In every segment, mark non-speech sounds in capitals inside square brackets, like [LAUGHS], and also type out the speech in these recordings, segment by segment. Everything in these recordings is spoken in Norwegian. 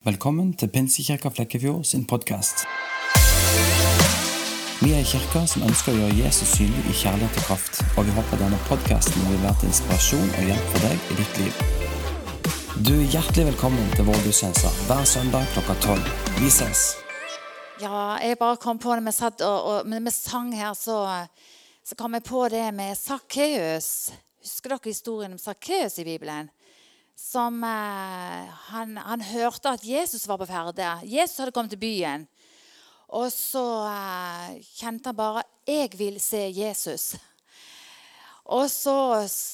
Velkommen til Pinsekirka Flekkefjord sin podkast. Vi er en kirke som ønsker å gjøre Jesus synlig i kjærlighet og kraft, og vi håper denne podkasten vil være til inspirasjon og hjelp for deg i ditt liv. Du er hjertelig velkommen til vår gudstjeneste hver søndag klokka tolv. Vi ses. Ja, jeg bare kom på det vi satt og, og vi sang her, så, så kom jeg på det med Sakkeus. Husker dere historien om Sakkeus i Bibelen? Som eh, han, han, hørte at Jesus var på ferde. Jesus hadde kommet til byen. Og så eh, kjente han bare 'Jeg vil se Jesus'. Og så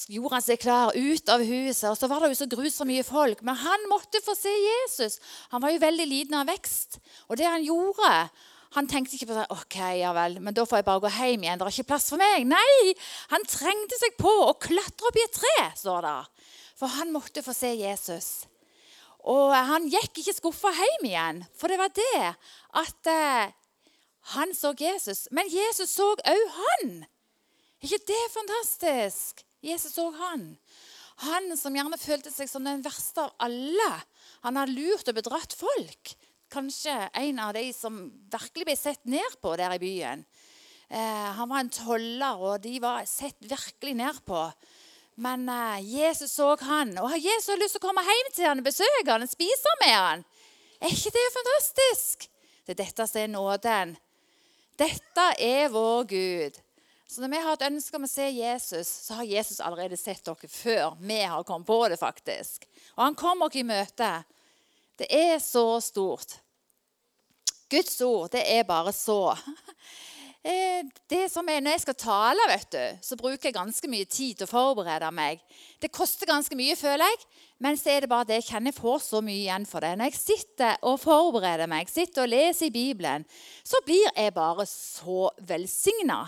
gjorde han seg klar ut av huset. og Så var det jo så grusomt mye folk. Men han måtte få se Jesus. Han var jo veldig liten av vekst. Og det han gjorde Han tenkte ikke på det. ok, ja vel, men da får jeg bare gå hjem igjen. Det er ikke plass for meg. Nei, han trengte seg på å klatre opp i et tre, står det. For han måtte få se Jesus. Og han gikk ikke skuffa hjem igjen, for det var det at eh, han så Jesus. Men Jesus så òg han. Er ikke det fantastisk? Jesus så han. Han som gjerne følte seg som den verste av alle. Han har lurt og bedratt folk. Kanskje en av de som virkelig ble sett ned på der i byen. Eh, han var en toller, og de var sett virkelig ned på. Men uh, Jesus så han, og Jesus hadde lyst til å komme hjem til han besøke han spise med han. Er ikke det fantastisk? Det er dette som er nåden. Dette er vår Gud. Så når vi har et ønske om å se Jesus, så har Jesus allerede sett dere før vi har kommet på det. faktisk. Og han kommer oss i møte. Det er så stort. Guds ord, det er bare så. [LAUGHS] Eh, det som er, Når jeg skal tale, vet du, så bruker jeg ganske mye tid til å forberede meg. Det koster ganske mye, føler jeg, men så er det bare det jeg kjenner jeg får så mye igjen for det. Når jeg sitter og forbereder meg, sitter og leser i Bibelen, så blir jeg bare så velsigna.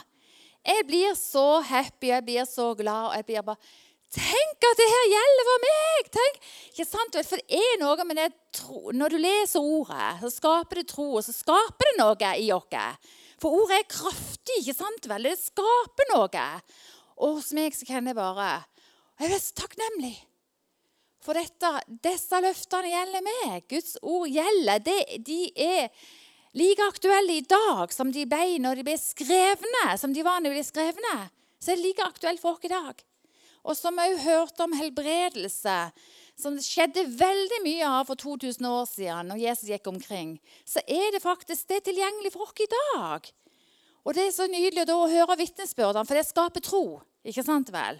Jeg blir så happy, jeg blir så glad. og jeg blir bare... Tenk at det her gjelder for meg! Tenk, ikke sant? For det er noe med det. Når du leser ordet, så skaper det tro, og så skaper det noe i oss. For ordet er kraftig, ikke sant vel? Det skaper noe. Og hos meg så kan jeg bare Jeg er så takknemlig. For dette, disse løftene gjelder meg. Guds ord gjelder. Det, de er like aktuelle i dag som de ble når de ble skrevne. Som de var når de ble skrevne. Så er det like aktuelt for oss i dag. Og som vi òg hørte om helbredelse, som det skjedde veldig mye av for 2000 år siden, når Jesus gikk omkring, så er det faktisk det tilgjengelig for oss i dag. Og det er så nydelig å høre vitnesbyrdene, for det skaper tro. ikke sant vel?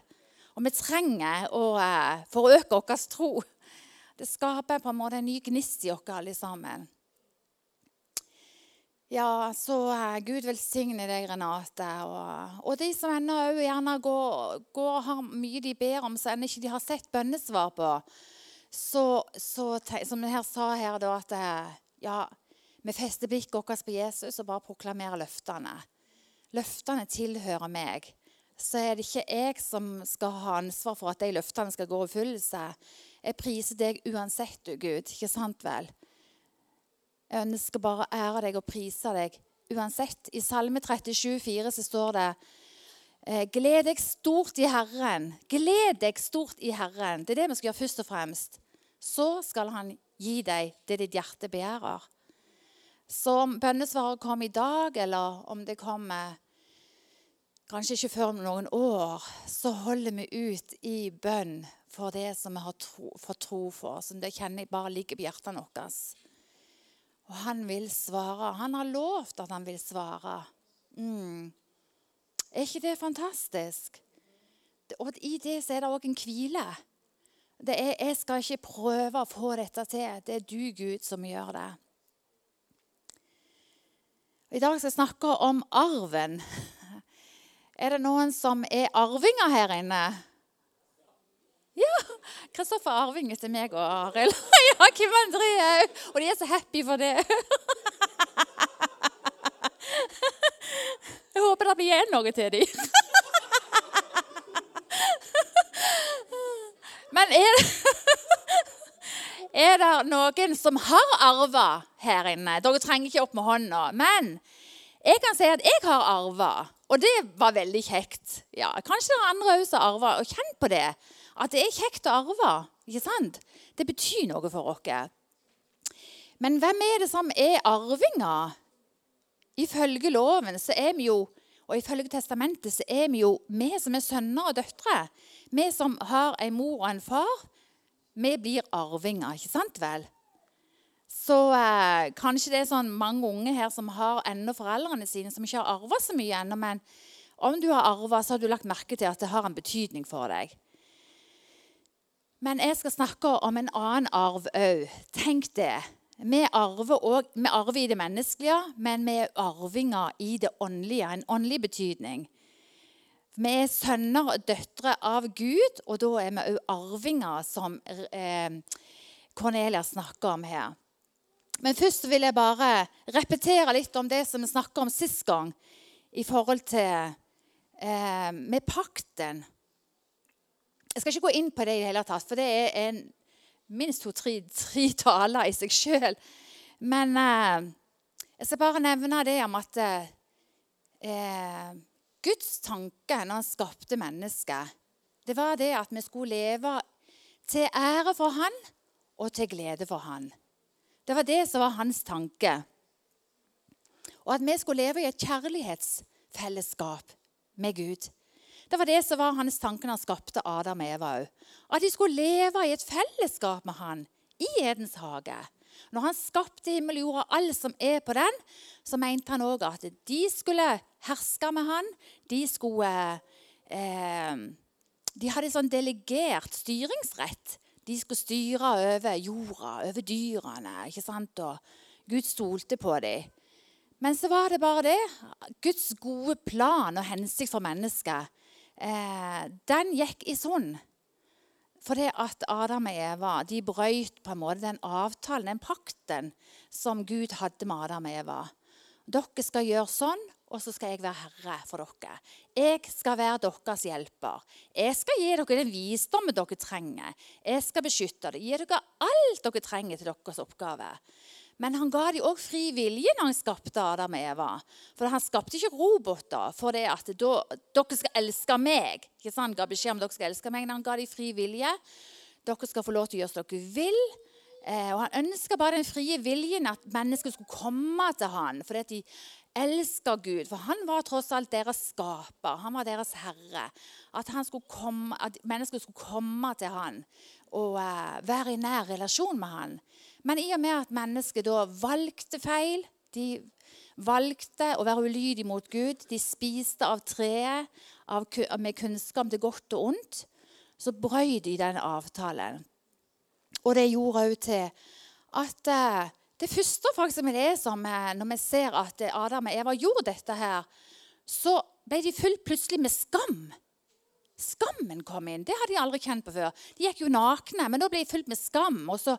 Og vi trenger å uh, forøke vår tro. Det skaper på en måte en ny gnist i oss alle sammen. Ja, så uh, Gud velsigne deg, Renate. Og, og de som ennå gjerne går, går, og har mye de ber om, så ennå ikke de har sett bønnesvar på så, så, som jeg sa her, da, at eh, ja, vi fester blikket vårt på Jesus og bare proklamerer løftene. Løftene tilhører meg. Så er det ikke jeg som skal ha ansvar for at de løftene skal gå i oppfyllelse. Jeg priser deg uansett, du Gud. Ikke sant vel? Jeg ønsker bare å ære deg og prise deg uansett. I Salme 37, 37,4 så står det Eh, gled deg stort i Herren. Gled deg stort i Herren. Det er det vi skal gjøre først og fremst. Så skal Han gi deg det ditt hjerte begjærer. Så om bønnesvaret kom i dag, eller om det kommer kanskje ikke før om noen år, så holder vi ut i bønn for det som vi har tro, for tro for, som det kjenner bare ligger på hjertet vårt. Og han vil svare. Han har lovt at han vil svare. Mm. Er ikke det fantastisk? Og I det så er det òg en hvile. Det er, jeg skal ikke prøve å få dette til. Det er du, Gud, som gjør det. I dag skal jeg snakke om arven. [LAUGHS] Er det noen som er arvinger her inne? Ja! Kristoffer er arving etter meg og Arild. [LAUGHS] Ja, Kim André òg. Og de er så happy for det. [LAUGHS] Jeg håper det blir igjen noe til dem. [LAUGHS] Men er det, er det noen som har arva her inne? Dere trenger ikke opp med hånda. Men jeg kan si at jeg har arva, og det var veldig kjekt. Ja, Kanskje det er andre òg som arva. Og kjenn på det. At det er kjekt å arve. ikke sant? Det betyr noe for oss. Men hvem er det som er arvinger? Ifølge loven så er vi jo, og ifølge testamentet så er vi jo vi som er sønner og døtre. Vi som har en mor og en far, vi blir arvinger, ikke sant vel? Så eh, kanskje det er sånn mange unge her som har ennå foreldrene sine som ikke har arva så mye ennå, men om du har arva, så har du lagt merke til at det har en betydning for deg. Men jeg skal snakke om en annen arv òg. Tenk det. Vi arver, også, vi arver i det menneskelige, men vi er arvinger i det åndelige. En åndelig betydning. Vi er sønner og døtre av Gud, og da er vi òg arvinger, som eh, Cornelia snakker om her. Men først vil jeg bare repetere litt om det som vi snakka om sist gang i forhold til eh, med pakten. Jeg skal ikke gå inn på det i det hele tatt, for det er en, minst to-tre taler i seg sjøl. Men eh, jeg skal bare nevne det om at eh, Guds tanke når han skapte mennesket, det var det at vi skulle leve til ære for han og til glede for han. Det var det som var hans tanke. Og at vi skulle leve i et kjærlighetsfellesskap med Gud. Det var det som var hans tanke han skapte Adam og Eva òg. At de skulle leve i et fellesskap med han i Edens hage. Når han skapte himmel og jord og alt som er på den, så mente han òg at de skulle herske med han. De skulle eh, De hadde sånn delegert styringsrett de skulle styre over jorda, over dyrene. ikke sant? Og Gud stolte på dem. Men så var det bare det. Guds gode plan og hensikt for mennesket, eh, den gikk i sund. Fordi at Adam og Eva de brøyt på en måte den avtalen, den pakten, som Gud hadde med Adam og Eva. Dere skal gjøre sånn, og så skal jeg være herre for dere. Jeg skal være deres hjelper. Jeg skal gi dere den visdommen dere trenger. Jeg skal beskytte dere, gi dere alt dere trenger til deres oppgave. Men han ga dem òg fri vilje når han skapte Adam og Eva. For Han skapte ikke roboter for det at dere skal elske meg. Ikke sant? Han ga beskjed om dere skal elske meg, men han ga dem fri vilje. Dere skal få lov til å gjøre som dere vil. Eh, og Han ønska bare den frie viljen at mennesker skulle komme til han, fordi at de elska Gud, for han var tross alt deres skaper. Han var deres herre. At, komme, at mennesker skulle komme til han og eh, være i nær relasjon med han. Men i og med at mennesket da valgte feil De valgte å være ulydige mot Gud. De spiste av treet av, med kunnskap til godt og ondt. Så brøy de den avtalen. Og det gjorde òg til at uh, det første faktisk vi leser om når vi ser at Adam og Eva gjorde dette, her, så ble de fulgt plutselig med skam. Skammen kom inn. Det hadde de aldri kjent på før. De gikk jo nakne, men da ble de fulgt med skam. Og så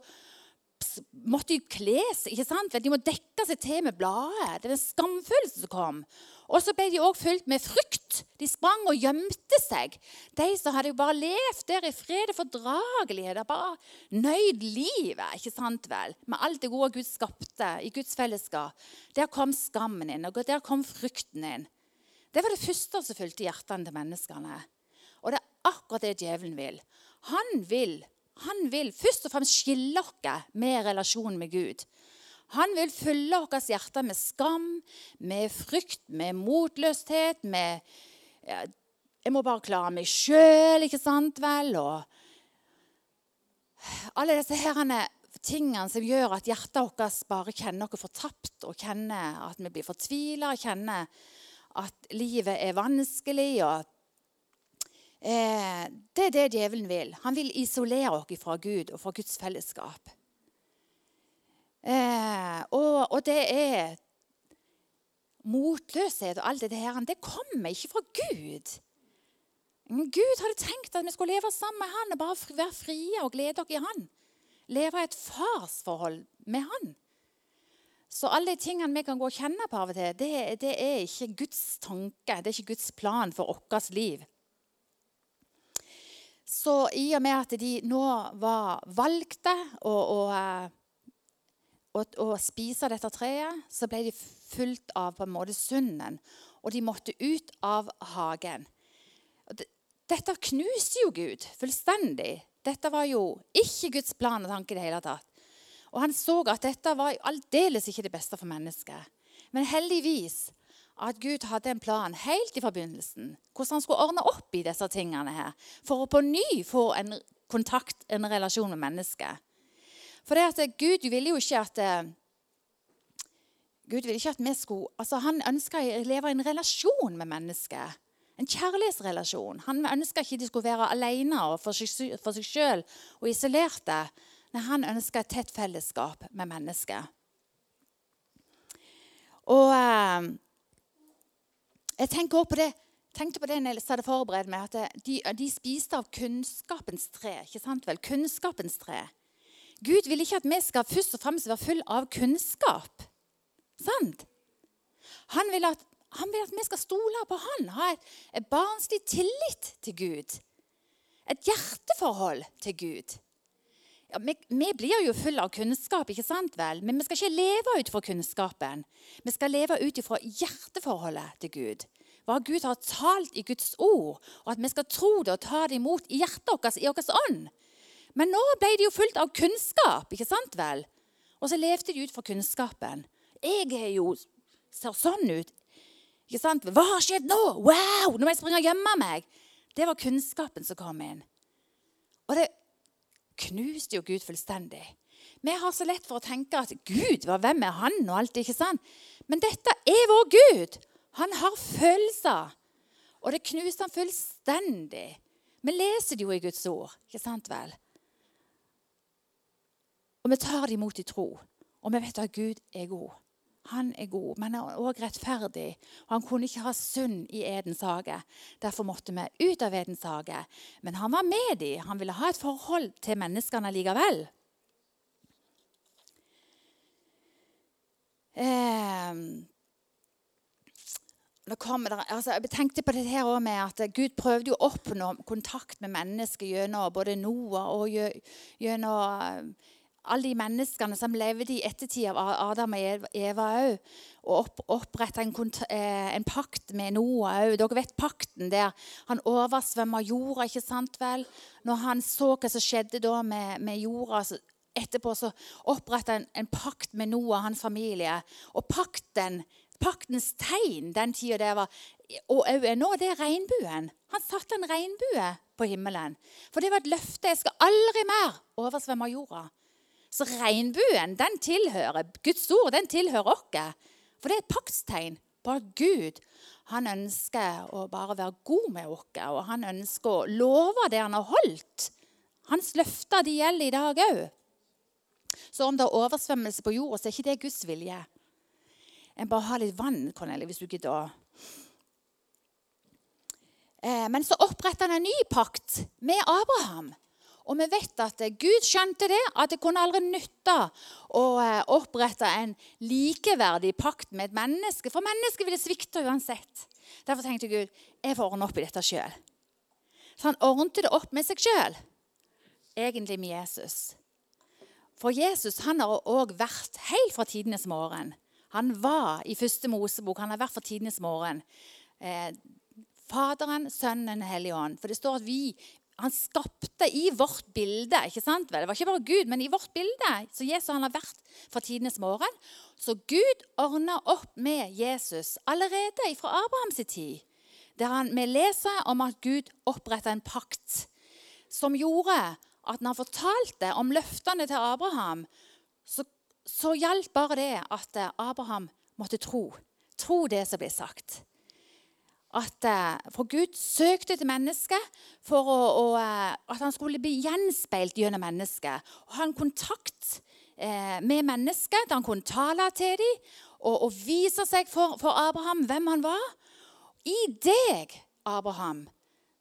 måtte jo kle seg. ikke sant? De må dekke seg til med bladet. Det er en skamfølelse som kom. Og så ble de òg fylt med frykt. De sprang og gjemte seg. De som hadde jo bare levd der i fred og fordragelighet, bare nøyd livet, ikke sant vel? med alt det gode Gud skapte i Guds fellesskap. Der kom skammen inn, og der kom frykten inn. Det var det første som fylte hjertene til menneskene. Og det er akkurat det djevelen vil. Han vil, han vil først og fremst skille oss med relasjonen med Gud. Han vil fylle vårt hjerte med skam, med frykt, med motløshet, med ja, 'Jeg må bare klare meg sjøl', ikke sant vel? Og alle disse herrene, tingene som gjør at hjertet vårt bare kjenner oss fortapt, og kjenner at vi blir fortvila, kjenner at livet er vanskelig. og eh, Det er det djevelen vil. Han vil isolere oss fra Gud og fra Guds fellesskap. Eh, og, det er motløshet og alt det her. Det kommer ikke fra Gud. Gud hadde tenkt at vi skulle leve sammen med han og bare være frie og glede oss i han. Leve et farsforhold med han. Så alle de tingene vi kan gå og kjenne på av og til, det, det er ikke Guds tanke, det er ikke Guds plan for vårt liv. Så i og med at de nå var valgte å, eh, å, å spise dette treet, så ble de fulgt av på en måte sunden. Og de måtte ut av hagen. Dette knuste jo Gud fullstendig. Dette var jo ikke Guds plan og tanke i det hele tatt. Og han så at dette var aldeles ikke det beste for mennesket. Men heldigvis at Gud hadde en plan helt i forbindelsen, hvordan han skulle ordne opp i disse tingene her, for å på ny få en kontakt, en relasjon med mennesket. For det at Gud ville jo ikke at eh, Gud ville ikke at vi skulle, altså Han ønska å leve i en relasjon med mennesket. En kjærlighetsrelasjon. Han ønska ikke de skulle være alene og for seg, sjøl og isolerte. Nei, han ønska et tett fellesskap med mennesket. Og eh, jeg tenker også på det tenkte på det når jeg hadde forberedt meg, at de, de, spiste av kunnskapens tre. ikke sant vel? Kunnskapens tre. Gud vil ikke at vi skal først og fremst være full av kunnskap. Sant? Han vil at, han vil at vi skal stole på han, ha et, et barnslig tillit til Gud. Et hjerteforhold til Gud. Ja, vi, vi, blir jo fulle av kunnskap, ikke sant vel? men vi skal ikke leve ut fra kunnskapen. Vi skal leve ut fra hjerteforholdet til Gud. Hva Gud har talt i Guds ord, og at vi skal tro det og ta det imot i hjertet vårt, i vår ånd. Men nå ble de jo fullt av kunnskap, ikke sant vel? Og så levde de ut fra kunnskapen. Jeg er jo ser sånn ut. Ikke sant? Hva har skjedd nå? Wow! Nå må jeg springe og gjemme meg. Det var kunnskapen som kom inn. Og det knuste jo Gud fullstendig. Vi har så lett for å tenke at Gud, hvem er han? og alt, ikke sant? Men dette er vår Gud. Han har følelser. Og det knuste han fullstendig. Vi leser det jo i Guds ord, ikke sant vel? Og vi tar det imot i tro. Og vi vet at Gud er god. Han er god, men han er òg rettferdig. Og han kunne ikke ha synd i Edens hage. Derfor måtte vi ut av Edens hage. Men han var med dem. Han ville ha et forhold til menneskene likevel. Eh, der, altså, jeg tenkte på det her med at Gud prøvde å oppnå kontakt med mennesker gjennom både Noah og gjennom alle de menneskene som levde i ettertid av Adam og Eva òg. Og opp, oppretta en, eh, en, pakt med Noah òg. Dere vet pakten der han oversvømma jorda, ikke sant vel? Når han så hva som skjedde da med, med jorda, så etterpå så oppretta han en pakt med Noah og hans familie. Og pakten, paktens tegn den tida det var og òg nå, det er regnbuen. Han satte en regnbue på himmelen. For det var et løfte. Jeg skal aldri mer oversvømme jorda. Så regnbuen den tilhører Guds ord den tilhører oss. For det er et paktstegn på at Gud han ønsker å bare være god med oss. Og han ønsker å love det han har holdt. Hans løfter de gjelder i dag òg. Så om det er oversvømmelse på jorda, så er ikke det Guds vilje. En bare har litt vann, Cornelie, hvis du gidder. Eh, men så oppretter han en ny pakt med Abraham. Og vi vet at Gud skjønte det, at det kunne aldri nytte å eh, opprette en likeverdig pakt med et menneske. For mennesket ville svikte uansett. Derfor tenkte Gud jeg får ordne opp i dette sjøl. Så han ordnet det opp med seg sjøl. Egentlig med Jesus. For Jesus han har òg vært helt fra tidenes morgen. Han var i første Mosebok. Han har vært fra tidenes morgen. Eh, Faderen, Sønnen, Hellige Ånd. For det står at vi, han skapte i vårt bilde. ikke sant? Det var ikke bare Gud, men i vårt bilde. Så Jesus han har vært fra tidenes morgen. Så Gud ordna opp med Jesus allerede fra Abrahams tid. Der han, vi leser om at Gud oppretta en pakt som gjorde at når han fortalte om løftene til Abraham, så, så gjaldt bare det at Abraham måtte tro. Tro det som ble sagt at eh, For Gud søkte til mennesket for å, å, eh, at han skulle bli gjenspeilt gjennom mennesket. Og ha en kontakt eh, med mennesket, da han kunne tale til dem og, og vise seg for, for, Abraham hvem han var. I deg, Abraham,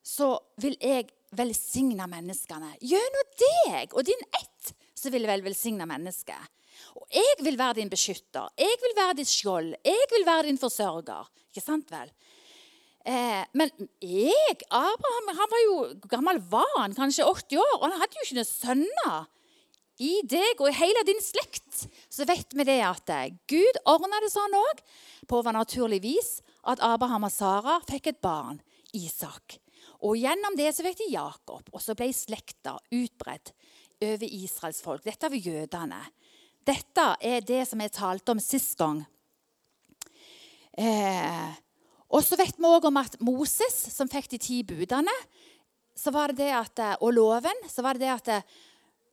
så vil jeg velsigne menneskene. Gjennom deg og din ett så vil jeg vel velsigne mennesket. Og jeg vil være din beskytter, jeg vil være ditt skjold, jeg vil være din forsørger. Ikke sant vel? Eh, men jeg, Abraham, han var jo gammel var han, kanskje 80 år, og han hadde jo ikke noen sønner. I deg og i hele din slekt så vet vi det at eh, Gud ordna det sånn òg, på overnaturlig vis, at Abraham og Sara fikk et barn, Isak. Og Gjennom det så fikk de Jakob, og så ble slekta utbredt over Israels folk. Dette var jødene. Dette er det som jeg talte om sist gang. Eh, og så vet vi òg om at Moses, som fikk de ti budene, så var det det at, eh, og loven, så var det det at eh,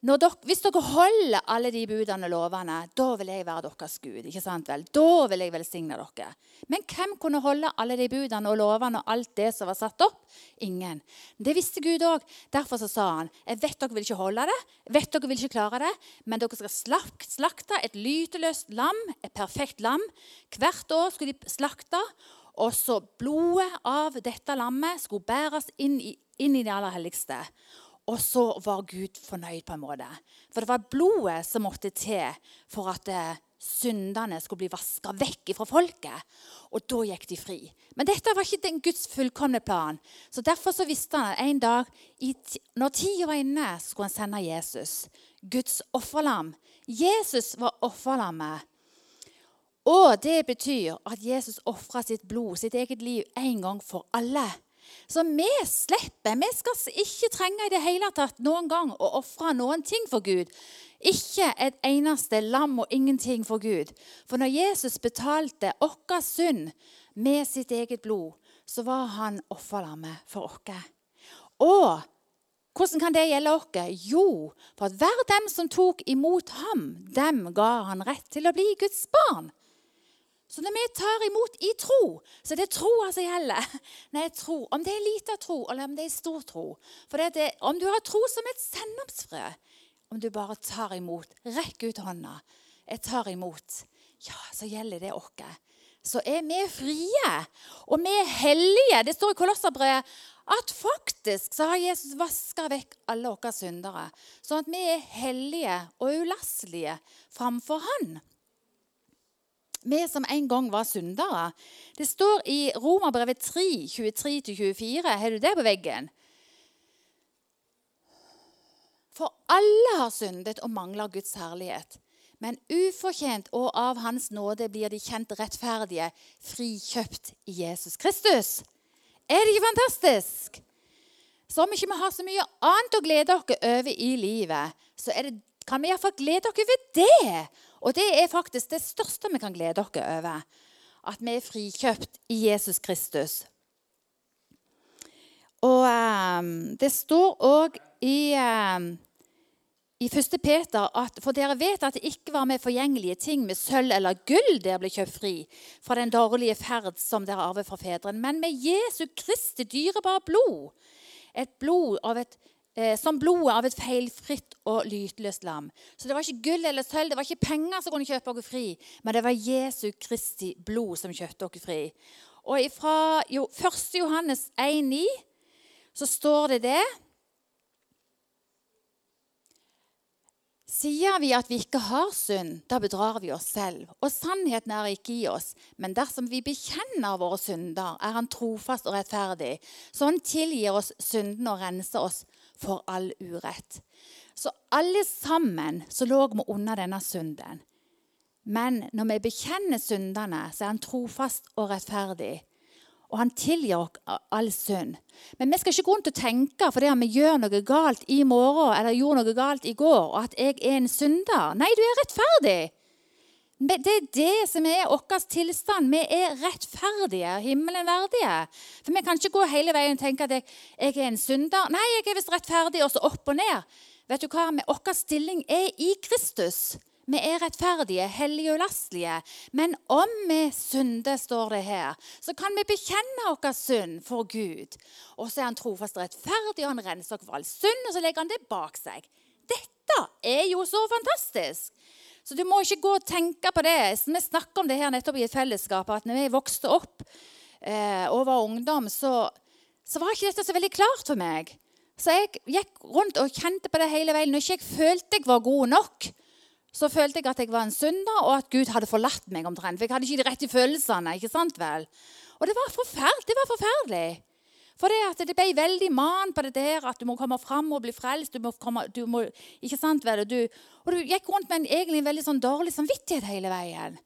dere, hvis dere holder alle de budene og lovene, da vil jeg være deres Gud. ikke sant vel? Da vil jeg velsigne dere. Men hvem kunne holde alle de budene og lovene og alt det som var satt opp? Ingen. Det visste Gud òg. Derfor så sa han jeg vet dere vil ikke holde det, jeg vet dere vil ikke klare det, men dere skal slakte et lyteløst lam, et perfekt lam. Hvert år skulle de slakte, og så blodet av dette lammet skulle bæres inn i, inn i det aller helligste. Og så var Gud fornøyd på en måte. For det var blodet som måtte til for at eh, syndene skulle bli vaska vekk fra folket. Og da gikk de fri. Men dette var ikke den Guds fullkomne plan. Så Derfor så visste han at en dag, når tida var inne, skulle han sende Jesus. Guds offerlam. Jesus var offerlammet. Og det betyr at Jesus ofra sitt blod, sitt eget liv, en gang for alle. Så vi slipper. Vi skal ikke trenge i det hele tatt noen gang å ofre noen ting for Gud. Ikke et eneste lam og ingenting for Gud. For når Jesus betalte vår synd med sitt eget blod, så var han offerlammet for oss. Og hvordan kan det gjelde oss? Jo, for at hver dem som tok imot ham, dem ga han rett til å bli Guds barn. Så når vi tar imot i tro, så er det troa som gjelder. [LAUGHS] Nei, tro, Om det er lita tro, eller om det er stor tro. For det er, Om du har tro som et sennepsfrø, om du bare tar imot, rekk ut hånda. Jeg tar imot. Ja, så gjelder det oss. Så er vi frie, og vi er hellige. Det står i Kolosserbrevet at faktisk så har Jesus vaska vekk alle våre syndere. Sånn at vi er hellige og ulastelige framfor Han vi som en gang var syndere. Det står i Romerbrevet 3, 23-24. Har du det på veggen? For alle har syndet og mangler Guds herlighet. Men ufortjent og av Hans nåde blir de kjent rettferdige, frikjøpt i Jesus Kristus. Er det ikke fantastisk? Så om ikke vi har så mye annet å glede oss over i livet, så det, kan vi iallfall glede oss over det. Og det er faktisk det største vi kan glede oss over. At vi er frikjøpt i Jesus Kristus. Og um, det står òg i, um, i 1. Peter at for dere vet at det ikke var med forgjengelige ting, med sølv eller gull, dere ble kjøpt fri fra den dårlige ferd som dere arvet fra fedrene, men med Jesu Kristi dyrebare blod. Et blod av et som blodet av et feilfritt og lytløst lam. Så det var ikke gull eller sølv, det var ikke penger som kunne kjøpe oss fri, men det var Jesu Kristi blod som kjøpte oss fri. Og fra 1. Johannes 1,9 så står det det Sier vi at vi ikke har synd, da bedrar vi oss selv, og sannheten er ikke i oss. Men dersom vi bekjenner våre synder, er Han trofast og rettferdig, så Han tilgir oss syndene og renser oss for all urett. Så alle sammen så lå vi under denne synden. Men når vi bekjenner syndene, så er han trofast og rettferdig. Og han tilgir oss all synd. Men vi skal ikke gå rundt og tenke fordi vi gjør noe galt i morgen eller gjorde noe galt i går, og at jeg er en synder. Nei, du er rettferdig. Det er det som er vår tilstand. Vi er rettferdige, himmelen verdige. For Vi kan ikke gå hele veien og tenke at jeg, jeg er en synder. Nei, jeg er visst rettferdig, og så opp og ned. Vet du hva? Vår stilling er i Kristus. Vi er rettferdige, hellige og lastlige. Men om vi synder, står det her, så kan vi bekjenne vår synd for Gud. Og så er han trofast rettferdig, og han renser oss for all synd, og så legger han det bak seg. Dette er jo så fantastisk! Så du må ikke gå og tenke på det. Vi snakker om det her nettopp i et fellesskap. at når vi vokste opp eh, og var ungdom, så, så, var ikke dette så veldig klart for meg. Så jeg gikk rundt og kjente på det hele veien. Når ikke jeg følte jeg var god nok, så følte jeg at jeg var en synder, og at Gud hadde forlatt meg omtrent. For jeg hadde ikke de rette følelsene. ikke sant vel? Og det var forferdelig. Det var forferdelig. For det, at det ble veldig man på det der at du må komme fram og bli frelst. Du må komme, du må, ikke sant, vel? Du, og du gikk rundt med en egentlig veldig sånn dårlig samvittighet hele veien.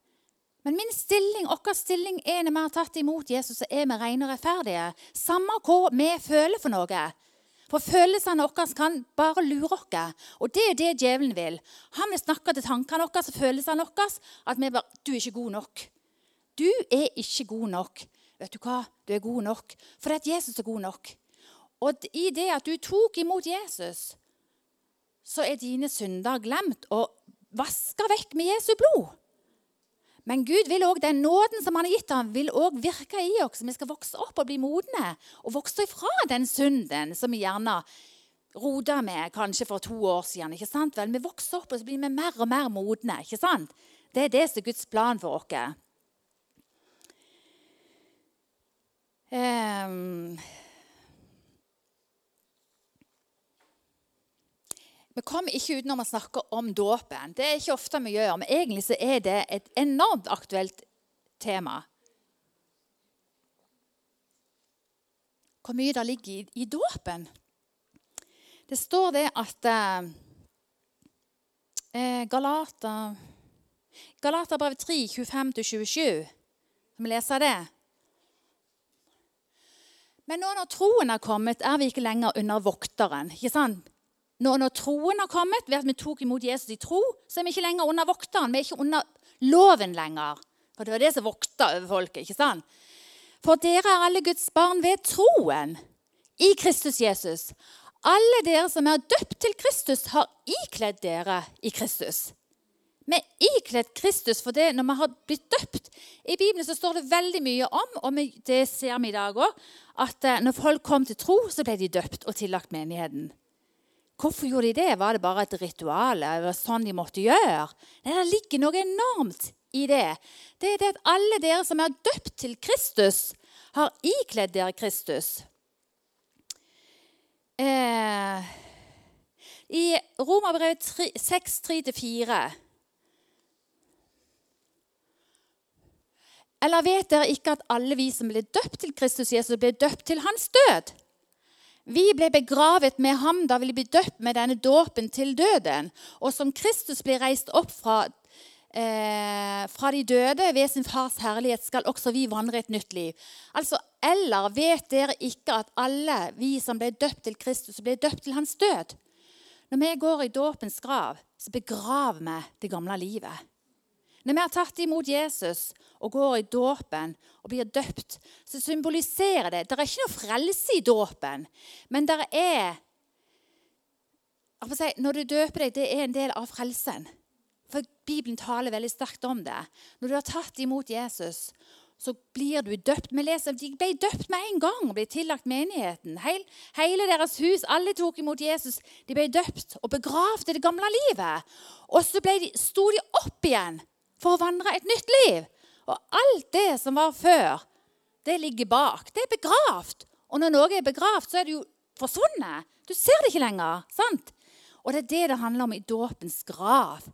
Men min stilling, vår stilling er når vi har tatt imot Jesus, så er vi rene og rettferdige. Samme hva vi føler for noe. For følelsene våre kan bare lure oss. Og det er det djevelen vil. Han vil snakke til tankene våre og følelsene våre at vi bare Du er ikke god nok. Du er ikke god nok. Vet du hva? Du er god nok. For at Jesus er god nok. Og i det at du tok imot Jesus, så er dine synder glemt og vaska vekk med Jesu blod. Men Gud vil også, den nåden som han har gitt ham, vil òg virke i oss. Vi skal vokse opp og bli modne og vokse ifra den synden som vi gjerne rota med kanskje for to år siden. ikke sant? Vel, Vi vokser opp og så blir vi mer og mer modne. ikke sant? Det er det som er Guds plan for oss. Um, Vi kommer ikke utenom å snakke om dåpen. Det er ikke ofte vi gjør, men egentlig så er det et enormt aktuelt tema. Hvor mye det ligger i, i dåpen. Det står det at eh, eh Galata Galaterbrev 3, 25-27. Skal vi lese det? Men nå når troen er kommet, er vi ikke lenger under vokteren. ikke sant? Nå når, troen har kommet, ved at vi tok imot Jesus i tro, så er vi ikke lenger under vokteren. Vi er ikke under loven lenger. For det var det som vokta over folket. ikke sant? For dere er alle Guds barn ved troen i Kristus Jesus. Alle dere som er døpt til Kristus, har ikledd dere i Kristus. Vi er ikledd Kristus for det når vi har blitt døpt. I Bibelen så står det veldig mye om, og det ser vi i dag òg, at eh, når folk kom til tro, så ble de døpt og tillagt menigheten. Hvorfor gjorde de det? Var det bare et ritual? var sånn de måtte gjøre? Nei, Det ligger noe enormt i det. Det er det at alle dere som er døpt til Kristus, har ikledd dere Kristus. Eh, I Romerbrevet 6, 3-4 Eller vet dere ikke at alle vi som ble døpt til Kristus Jesus, ble døpt til hans død? Vi ble begravet med ham da vi ble døpt med denne dåpen til døden. Og som Kristus ble reist opp fra, eh, fra de døde ved sin fars herlighet, skal også vi vandre et nytt liv. Altså, Eller vet dere ikke at alle vi som ble døpt til Kristus, ble døpt til hans død? Når vi går i dåpens grav, så begraver vi det gamle livet. Når vi har tatt imot Jesus og går i dåpen og blir døpt, så symboliserer det Det er ikke noe frelse i dåpen, men det er Når du døper deg, det er en del av frelsen. For Bibelen taler veldig sterkt om det. Når du har tatt imot Jesus, så blir du døpt. Vi leser De ble døpt med en gang og ble tillagt menigheten. Hele deres hus, alle tok imot Jesus. De ble døpt og begravde det gamle livet. Og så de, sto de opp igjen for å vandre et nytt liv. Og alt det som var før, det ligger bak. Det er begravd. Og når noe er begravd, så er det jo forsvunnet. Du ser det ikke lenger. sant? Og det er det det handler om i dåpens grav.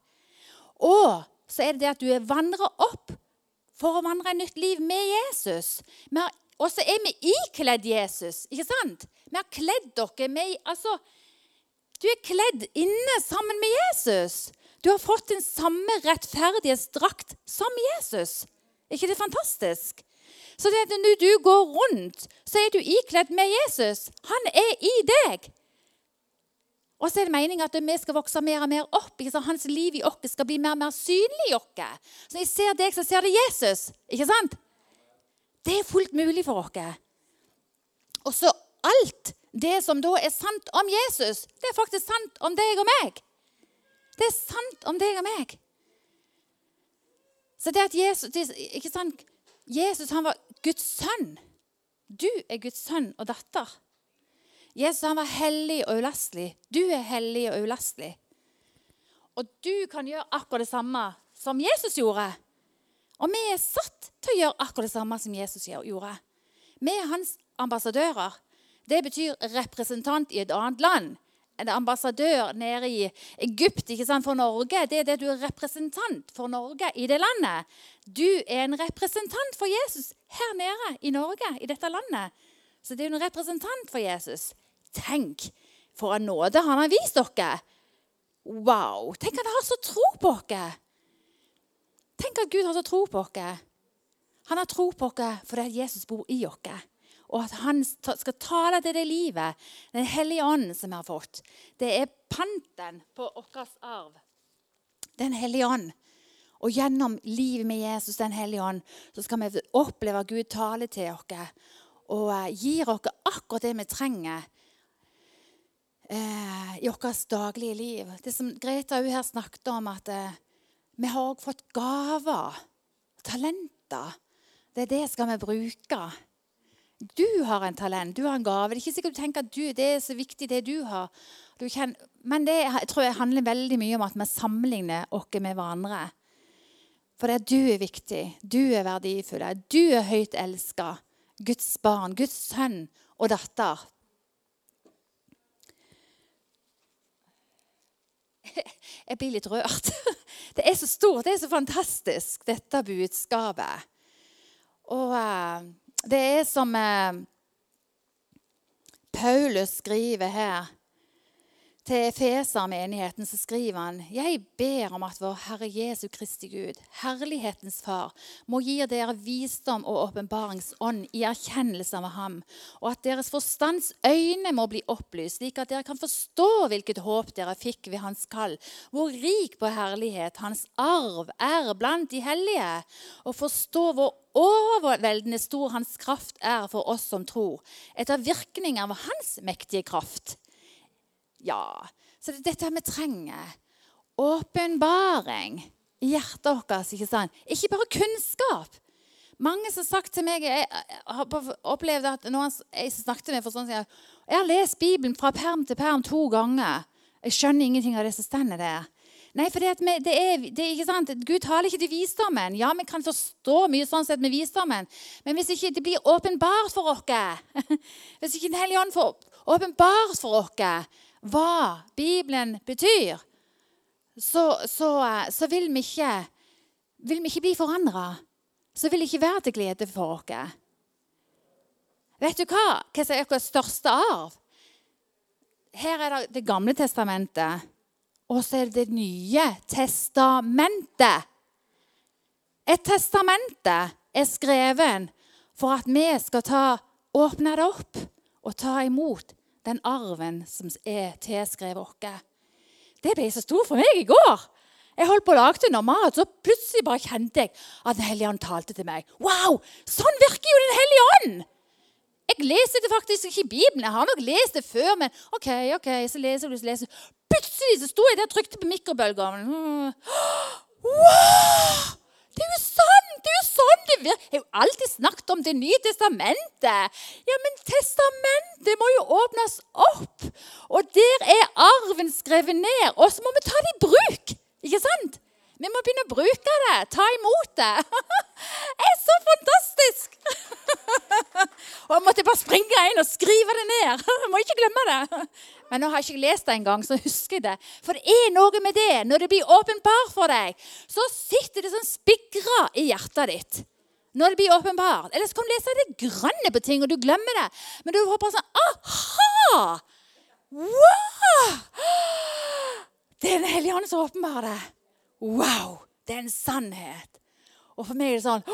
Og så er det det at du vandrer opp for å vandre et nytt liv med Jesus. Og så er vi ikledd Jesus, ikke sant? Vi har kledd dere med altså, Du er kledd inne sammen med Jesus. Du har fått den samme rettferdighetsdrakt som Jesus. Er ikke det fantastisk? Så det at når du går rundt, så er du ikledd med Jesus. Han er i deg. Og så er det meningen at vi skal vokse mer og mer opp. Ikke sant? hans liv i oss skal bli mer og mer synlig i oss. Så når jeg ser deg, så ser det Jesus. Ikke sant? Det er fullt mulig for oss. Og så alt det som da er sant om Jesus, det er faktisk sant om deg og meg. Det er sant om deg og meg. Så det at Jesus, ikke sant? Jesus han var Guds sønn. Du er Guds sønn og datter. Jesus han var hellig og ulastelig. Du er hellig og ulastelig. Og du kan gjøre akkurat det samme som Jesus gjorde. Og vi er satt til å gjøre akkurat det samme som Jesus gjorde. Vi er hans ambassadører. Det betyr representant i et annet land en ambassadør nede i Egypt ikke sant, for Norge. Det er det du er representant for Norge i det landet. Du er en representant for Jesus her nede i Norge, i dette landet. Så det er en representant for Jesus. Tenk for en nåde han har vist dere. Wow! Tenk at han har så tro på dere. Tenk at Gud har så tro på dere. Han har tro på dere fordi Jesus bor i oss. Og at han skal tale til det livet, Den hellige ånden som vi har fått. Det er panten på vår arv. Den hellige ånd. Og gjennom livet med Jesus, Den hellige ånd, så skal vi oppleve at Gud taler til oss og uh, gir oss akkurat det vi trenger uh, i vårt daglige liv. Det som Greta her snakket om, at uh, vi har fått gaver, talenter. Det er det skal vi bruke. Du har en talent, du har en gave. Det er ikke sikkert du tenker at du, det er så viktig, det du har. Du kjenner, men det jeg tror jeg handler veldig mye om at vi sammenligner oss med hverandre. For det er du er viktig, du er verdifull, du er høyt elska. Guds barn, Guds sønn og datter. [LAUGHS] Jeg blir litt rørt. [LAUGHS] Det er så stort, det er så fantastisk, dette budskapet. Og uh, det er som eh, Paulus skriver her til Efeser-menigheten så skriver han Jeg ber om at vår Herre Jesu Kristi Gud, Herlighetens Far, må gi dere visdom og åpenbaringsånd i erkjennelse av ham, og at deres forstands øyne må bli opplyst, slik at dere kan forstå hvilket håp dere fikk ved hans kall, hvor rik på herlighet hans arv er blant de hellige, og forstå hvor overveldende stor hans kraft er for oss som tror, etter virkning av hans mektige kraft ja. Så det er dette vi trenger. Åpenbaring i hjertet vårt. Ikke sant? Ikke bare kunnskap. Mange som har sagt til meg Jeg har opplevd at noen jeg snakket med for sånn jeg, jeg har lest Bibelen fra perm til perm to ganger. Jeg skjønner ingenting av det som står der. Nei, for det, det, er, det er ikke sant. Gud taler ikke til visdommen. Ja, vi kan forstå mye sånn sett med visdommen, men hvis ikke det blir åpenbart for oss [LAUGHS] Hvis ikke Den hellige ånd får åpenbart for oss hva Bibelen betyr, så, så, så vil, vi ikke, vil, vi ikke, bli forandra. Så vil det ikke være til glede for oss. Vet du hva? Hva som er vår største arv? Her er det Det gamle testamentet, og så er det Det nye testamentet. Et testamente er skrevet for at vi skal ta, åpne det opp og ta imot den arven som er tilskrevet oss. Det ble så stort for meg i går. Jeg holdt på å lage noe mat, så plutselig bare kjente jeg at Den hellige ånd talte til meg. Wow! Sånn virker jo Den hellige ånd! Jeg leser det faktisk ikke i Bibelen. Jeg har nok lest det før, men OK, ok, så leser du, så leser du. Plutselig så sto jeg der og trykte på mikrobølgeovnen. [GASPS] Wow! Det er jo sånn! Det er jo sånn det virker. Jeg har jo alltid snakket om Det nye testamentet. Ja, men testamentet må jo åpnes opp. Og der er arven skrevet ned. Og så må vi ta det i bruk. Ikke sant? Vi må begynne å bruke det. Ta imot det. [LAUGHS] Det er så fantastisk! [LAUGHS] Og jeg måtte bare springe inn og skrive det ned. [LAUGHS] Jeg må ikke glemme det. Men nå har jeg ikke lest det engang, så husker jeg det. For det er noe med det. Når det blir åpenbart for deg, så sitter det sånn spigra i hjertet ditt. Når det blir åpenbart. Eller så kan du lese det grønne på ting, og du glemmer det. Men du bare sånn Aha! Wow! Det er Den hellige ånd som åpenbarer det. Wow! Det er en sannhet. Og for meg er det sånn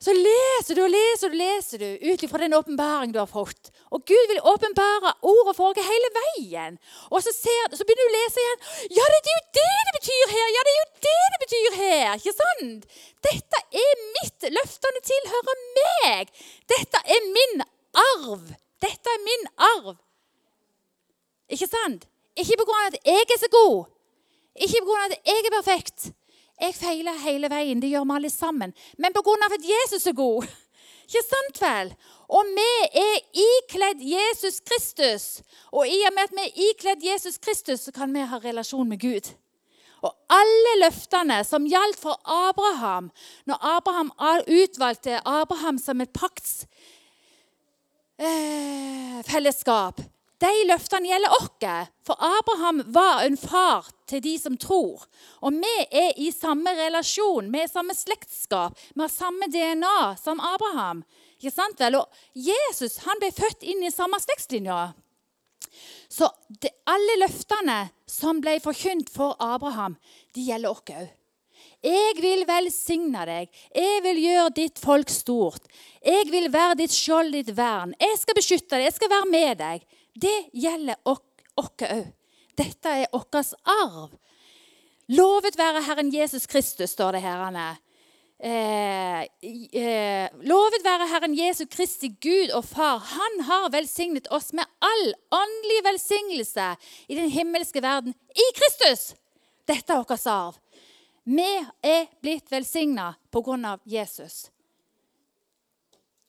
Så leser du og leser du leser du ut ifra den åpenbaring du har fått. Og Gud vil åpenbare ordet for deg hele veien. Og så, ser, så, begynner du å lese igjen. Ja, det er jo det det betyr her! Ja, det er jo det det betyr her! Ikke sant? Dette er mitt. Løftene tilhører meg. Dette er min arv. Dette er min arv. Ikke sant? Ikke på grunn av at jeg er så god. Ikke på grunn av at jeg er perfekt. Jeg feiler hele veien. Det gjør vi alle sammen. Men pga. at Jesus er god. [LAUGHS] Ikke sant vel? Og vi er ikledd Jesus Kristus. Og i og med at vi er ikledd Jesus Kristus, så kan vi ha relasjon med Gud. Og alle løftene som gjaldt for Abraham, når Abraham utvalgte Abraham som et paktsfellesskap eh, de løftene gjelder oss. For Abraham var en far til de som tror. Og vi er i samme relasjon, vi er samme slektskap, vi har samme DNA som Abraham. Ikke sant vel? Og Jesus han ble født inn i samme slektslinja. Så det, alle løftene som ble forkynt for Abraham, de gjelder oss òg. Jeg vil velsigne deg. Jeg vil gjøre ditt folk stort. Jeg vil være ditt skjold, ditt vern. Jeg skal beskytte deg. Jeg skal være med deg. Det gjelder oss òg. Dette er vår arv. Lovet være Herren Jesus Kristus, står det her. Eh, eh, lovet være Herren Jesu Kristi Gud og Far. Han har velsignet oss med all åndelig velsignelse i den himmelske verden i Kristus. Dette er vår arv. Vi er blitt velsigna pga. Jesus.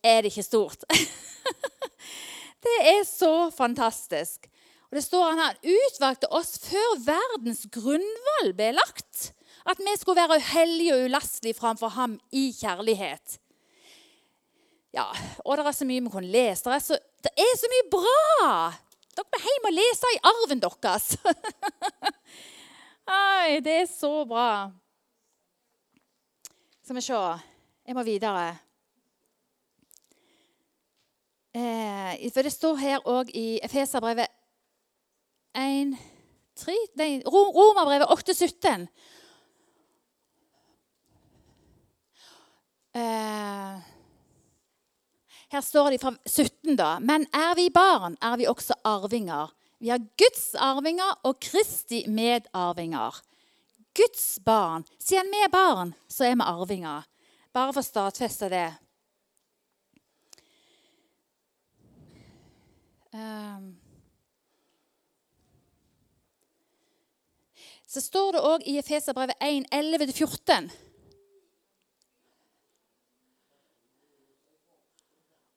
Er det ikke stort? [LAUGHS] det er så fantastisk. Og det står han utvalgte oss før verdens grunnvoll ble lagt. At vi skulle være hellige og ulastelige framfor ham i kjærlighet. Ja, og det er så mye vi kunne lese. Det er så, det er så mye bra! Dere må hjem og lese i arven deres. [LAUGHS] Oi, det er så bra. Skal vi se Jeg må videre. Eh, for det står her òg i Efeserbrevet 1, 3, nei, Romerbrevet 8, 17. Uh, her står det fra 17, da. Men er vi barn, er vi også arvinger. Vi er Guds arvinger og Kristi medarvinger. Guds barn. Siden vi er barn, så er vi arvinger. Bare for å stadfeste det. Så står det òg i Efeserbrevet 1, 11-14.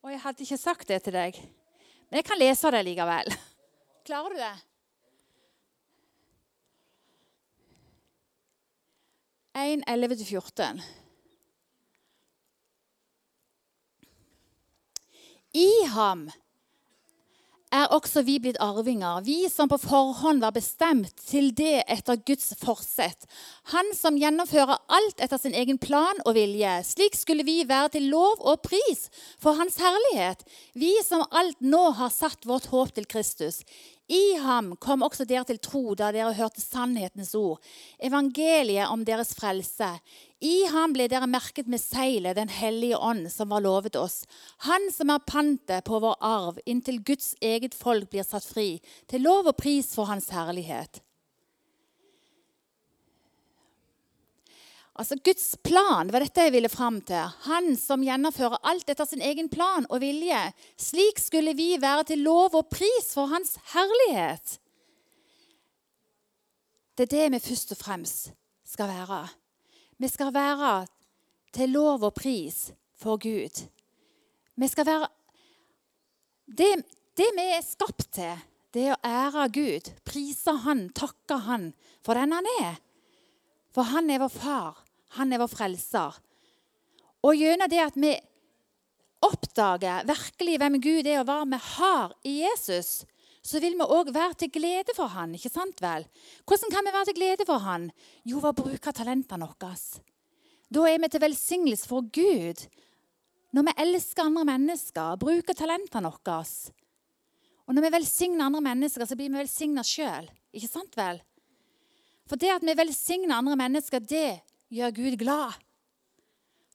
Og jeg hadde ikke sagt det til deg, men jeg kan lese det likevel. Klarer du det? 1, 11-14. I ham er også vi blitt arvinger, vi som på forhånd var bestemt til det etter Guds forsett. Han som gjennomfører alt etter sin egen plan og vilje. Slik skulle vi være til lov og pris for Hans herlighet, vi som alt nå har satt vårt håp til Kristus. I ham kom også dere til tro da dere hørte sannhetens ord, evangeliet om deres frelse. I ham ble dere merket med seilet Den hellige ånd, som var lovet oss. Han som er pantet på vår arv, inntil Guds eget folk blir satt fri, til lov og pris for Hans herlighet. Altså Guds plan var dette jeg ville fram til. Han som gjennomfører alt etter sin egen plan og vilje. Slik skulle vi være til lov og pris for Hans herlighet. Det er det vi først og fremst skal være. Vi skal være til lov og pris for Gud. Vi skal være Det, det vi er skapt til, det er å ære Gud, prise Han, takke Han for den Han er. For Han er vår far. Han er vår frelser. Og gjennom det at vi oppdager virkelig hvem Gud er, og hva vi har i Jesus, så vil vi òg være til glede for han, ikke sant vel? Hvordan kan vi være til glede for han? Jo, ved å bruke talentene våre. Da er vi til velsignelse for Gud. Når vi elsker andre mennesker, bruker talentene våre. Og når vi velsigner andre mennesker, så blir vi velsigna sjøl. Ikke sant vel? For det at vi velsigner andre mennesker, det gjør Gud glad.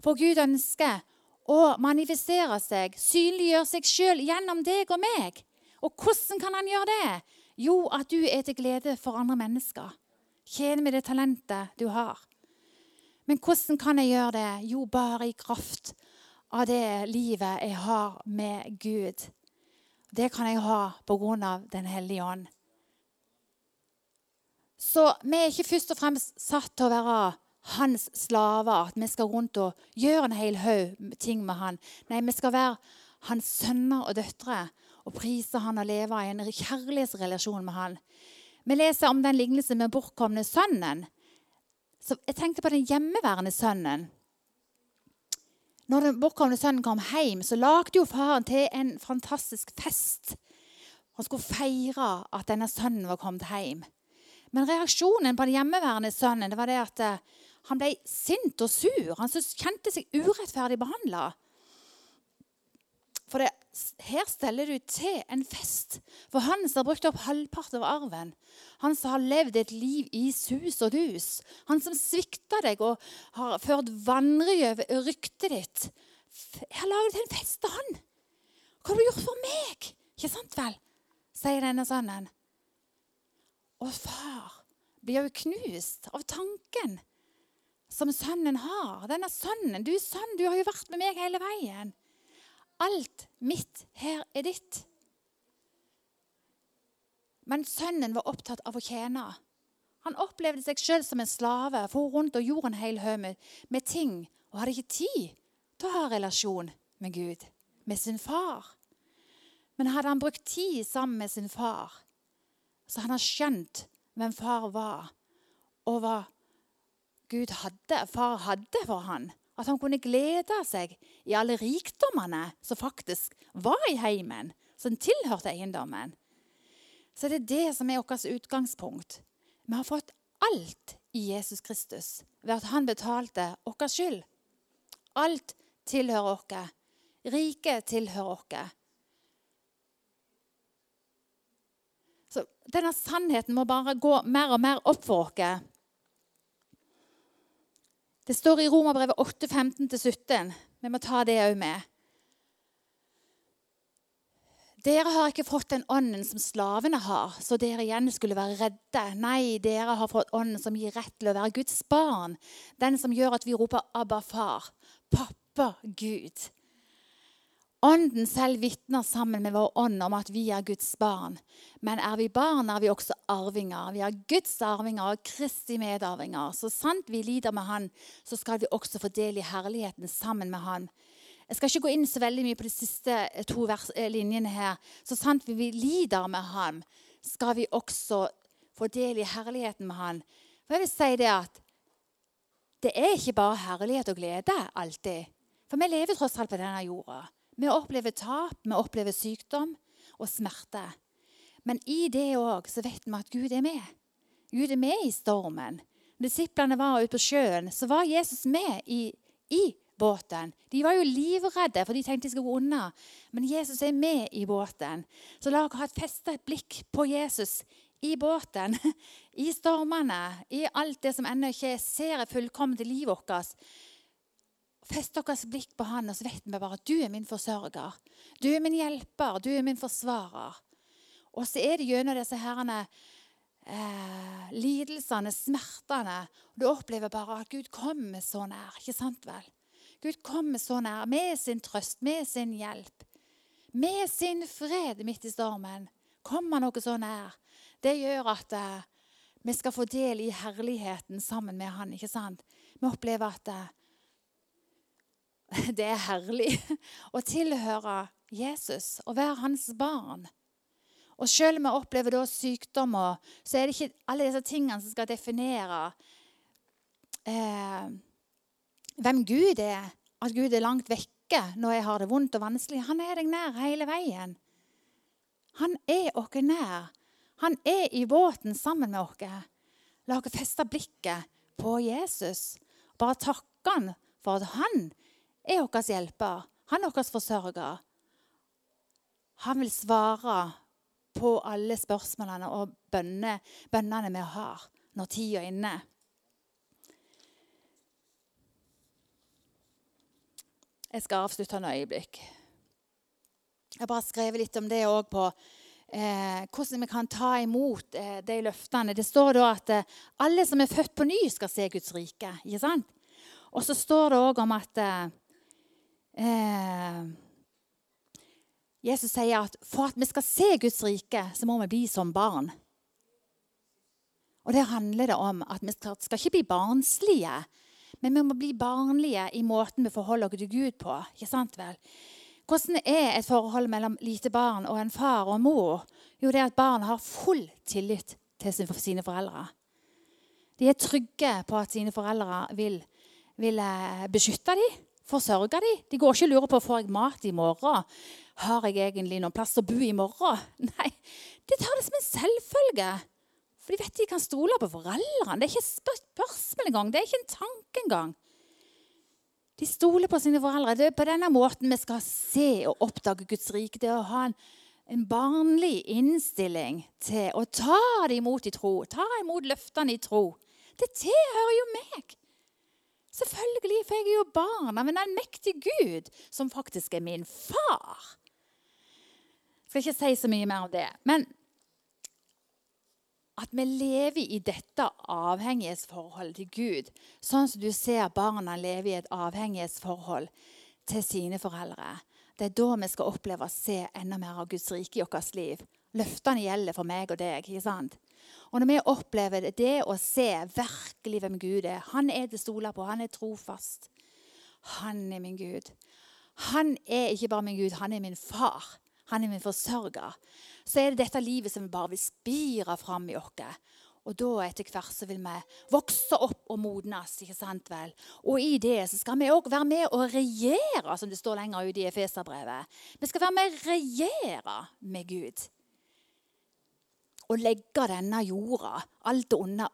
For Gud ønsker å manifestere seg, synliggjøre seg sjøl gjennom deg og meg. Og hvordan kan han gjøre det? Jo, at du er til glede for andre mennesker. Tjene med det talentet du har. Men hvordan kan jeg gjøre det? Jo, bare i kraft av det livet jeg har med Gud. Det kan jeg ha på grunn av Den hellige ånd. Så vi er ikke først og fremst satt til å være hans slaver, at vi skal rundt og gjøre en hel haug ting med han. Nei, vi skal være hans sønner og døtre og prise han og leve i en kjærlighetsrelasjon med han. Vi leser om den lignelsen med bortkomne sønnen. Så jeg tenkte på den hjemmeværende sønnen. Når den bortkomne sønnen kom hjem, så lagde jo faren til en fantastisk fest. Han skulle feire at denne sønnen var kommet hjem. Men reaksjonen på den hjemmeværende sønnen det var det at eh, han ble sint og sur. Han kjente seg urettferdig behandla. For det, her steller du til en fest for han som har brukt opp halvparten av arven. Han som har levd et liv i sus og dus. Han som svikta deg og har ført vanry over ryktet ditt. Jeg har laget en fest til han. Hva har du gjort for meg? Ikke sant vel? sier denne sønnen. Og far blir jo knust av tanken som sønnen har. Denne sønnen, du sønn, du har jo vært med meg hele veien. Alt mitt her er ditt. Men sønnen var opptatt av å tjene. Han opplevde seg sjøl som en slave, for rundt og gjorde en hel haug med, med, ting og hadde ikke tid til å ha relasjon med Gud, med sin far. Men hadde han brukt tid sammen med sin far, så han har skjønt hvem far var, og hva Gud hadde, far hadde for han, at han kunne glede seg i alle rikdommene som faktisk var i heimen, som tilhørte eiendommen. Så det er det som er vårt utgangspunkt. Vi har fått alt i Jesus Kristus ved at han betalte vår skyld. Alt tilhører oss. Riket tilhører oss. Så denne sannheten må bare gå mer og mer opp for oss. Det står i Romerbrevet 8, 15-17. Vi må ta det òg med. Dere har ikke fått den ånden som slavene har, så dere igjen skulle være redde. Nei, dere har fått ånden som gir rett til å være Guds barn. Den som gjør at vi roper 'Abba, far'. Pappa Gud. Ånden selv vitner sammen med vår ånd om at vi er Guds barn. Men er vi barn, er vi også arvinger. Vi er Guds arvinger og Kristi medarvinger. Så sant vi lider med Han, så skal vi også få del i herligheten sammen med Han. Jeg skal ikke gå inn så veldig mye på de siste eh, to eh, linjene her. Så sant vi lider med ham, skal vi også få del i herligheten med han. For jeg vil si det at det er ikke bare herlighet og glede alltid. For vi lever tross alt på denne jorda. Vi opplever tap, vi opplever sykdom og smerte. Men i det òg vet vi at Gud er med. Gud er med i stormen. Disiplene var ute på sjøen, så var Jesus med i, i båten. De var jo livredde, for de tenkte de skulle gå unna. Men Jesus er med i båten. Så la oss ha et festet blikk på Jesus i båten, [LAUGHS] i stormene, i alt det som ennå ikke ser er fullkomment i livet vårt. Fest deres blikk på han, og så vet vi bare at du er min forsørger. Du er min hjelper, du er min forsvarer. Og så er det gjennom disse herrene eh, lidelsene, smertene. Og du opplever bare at Gud kommer så nær. Ikke sant vel? Gud kommer så nær med sin trøst, med sin hjelp, med sin fred midt i stormen. Kommer noe så nær. Det gjør at eh, vi skal få del i herligheten sammen med han, ikke sant? Vi opplever at uh, [LAUGHS] det er herlig [LAUGHS] å tilhøre Jesus og være hans barn. Og selv om vi opplever da sykdom, så er det ikke alle disse tingene som skal definere eh, hvem Gud er, at Gud er langt vekke når jeg har det vondt og vanskelig. Han er deg nær hele veien. Han er oss nær. Han er i båten sammen med oss. La oss feste blikket på Jesus. Bare takke han for at han er vår hjelper. Han er vår forsørger. Han vil svare på alle spørsmålene og bønnene vi har når tida er inne. Jeg skal avslutte en øyeblikk. Jeg har bare skrevet litt om det òg på eh, hvordan vi kan ta imot eh, de løftene. Det står da at eh, alle som er født på ny, skal se Guds rike. ikke sant? Og så står det òg om at eh, eh, Jesus sier at for at vi skal se Guds rike, så må vi bli som barn. Og det handler det om at vi skal, ikke bli barnslige, men vi må bli barnlige i måten vi forholder oss til Gud på. ikke sant vel? Hvordan er et forhold mellom lite barn og en far og en mor? Jo, det er at barn har full tillit til sine foreldre. De er trygge på at sine foreldre vil, vil eh, beskytte dem, forsørge dem. De går ikke og lurer på får jeg mat i morgen. Har jeg egentlig noen plass å bo i morgen? [LAUGHS] Nei, de tar det som en selvfølge. For de vet de kan stole på foreldrene. Det er ikke spørsmål engang. Det er ikke en tanke engang. De stoler på sine foreldre. Det er på denne måten vi skal se og oppdage Guds rike. Det er å ha en, en barnlig innstilling til å ta det imot i tro. Ta imot løftene i tro. Det tilhører jo meg. Selvfølgelig, for jeg er jo barn av en allmektig Gud, som faktisk er min far. Jeg skal ikke si så mye mer om det. Men at vi lever i dette avhengighetsforholdet til Gud, sånn som du ser barna leve i et avhengighetsforhold til sine foreldre. Det er da vi skal oppleve å se enda mer av Guds rike i vårt liv. Løftene gjelder for meg og deg. ikke sant? Og når vi opplever det, det å se virkelig hvem Gud er Han er til å stole på. Han er trofast. Han er min Gud. Han er ikke bare min Gud, han er min far. Han er min forsørger. Så er det dette livet som vi bare vil spire fram i oss. Og da etter hvert så vil vi vokse opp og modnes. ikke sant vel? Og i det så skal vi òg være med å regjere, som det står lenger ute i Efeserbrevet. Vi skal være med å regjere med Gud. Og legge denne jorda, alt under,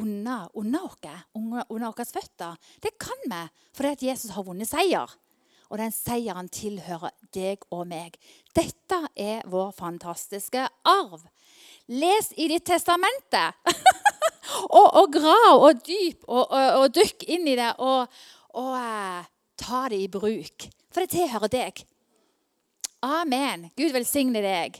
under, under oss, under, våre føtter. Det kan vi fordi Jesus har vunnet seier og den seieren tilhører deg og meg. Dette er vår fantastiske arv. Les i ditt testamente. [LAUGHS] og, og, grav og dyp og, og, og, dykk inn i det og, eh, ta det i bruk. For det tilhører deg. Amen. Gud velsigne deg.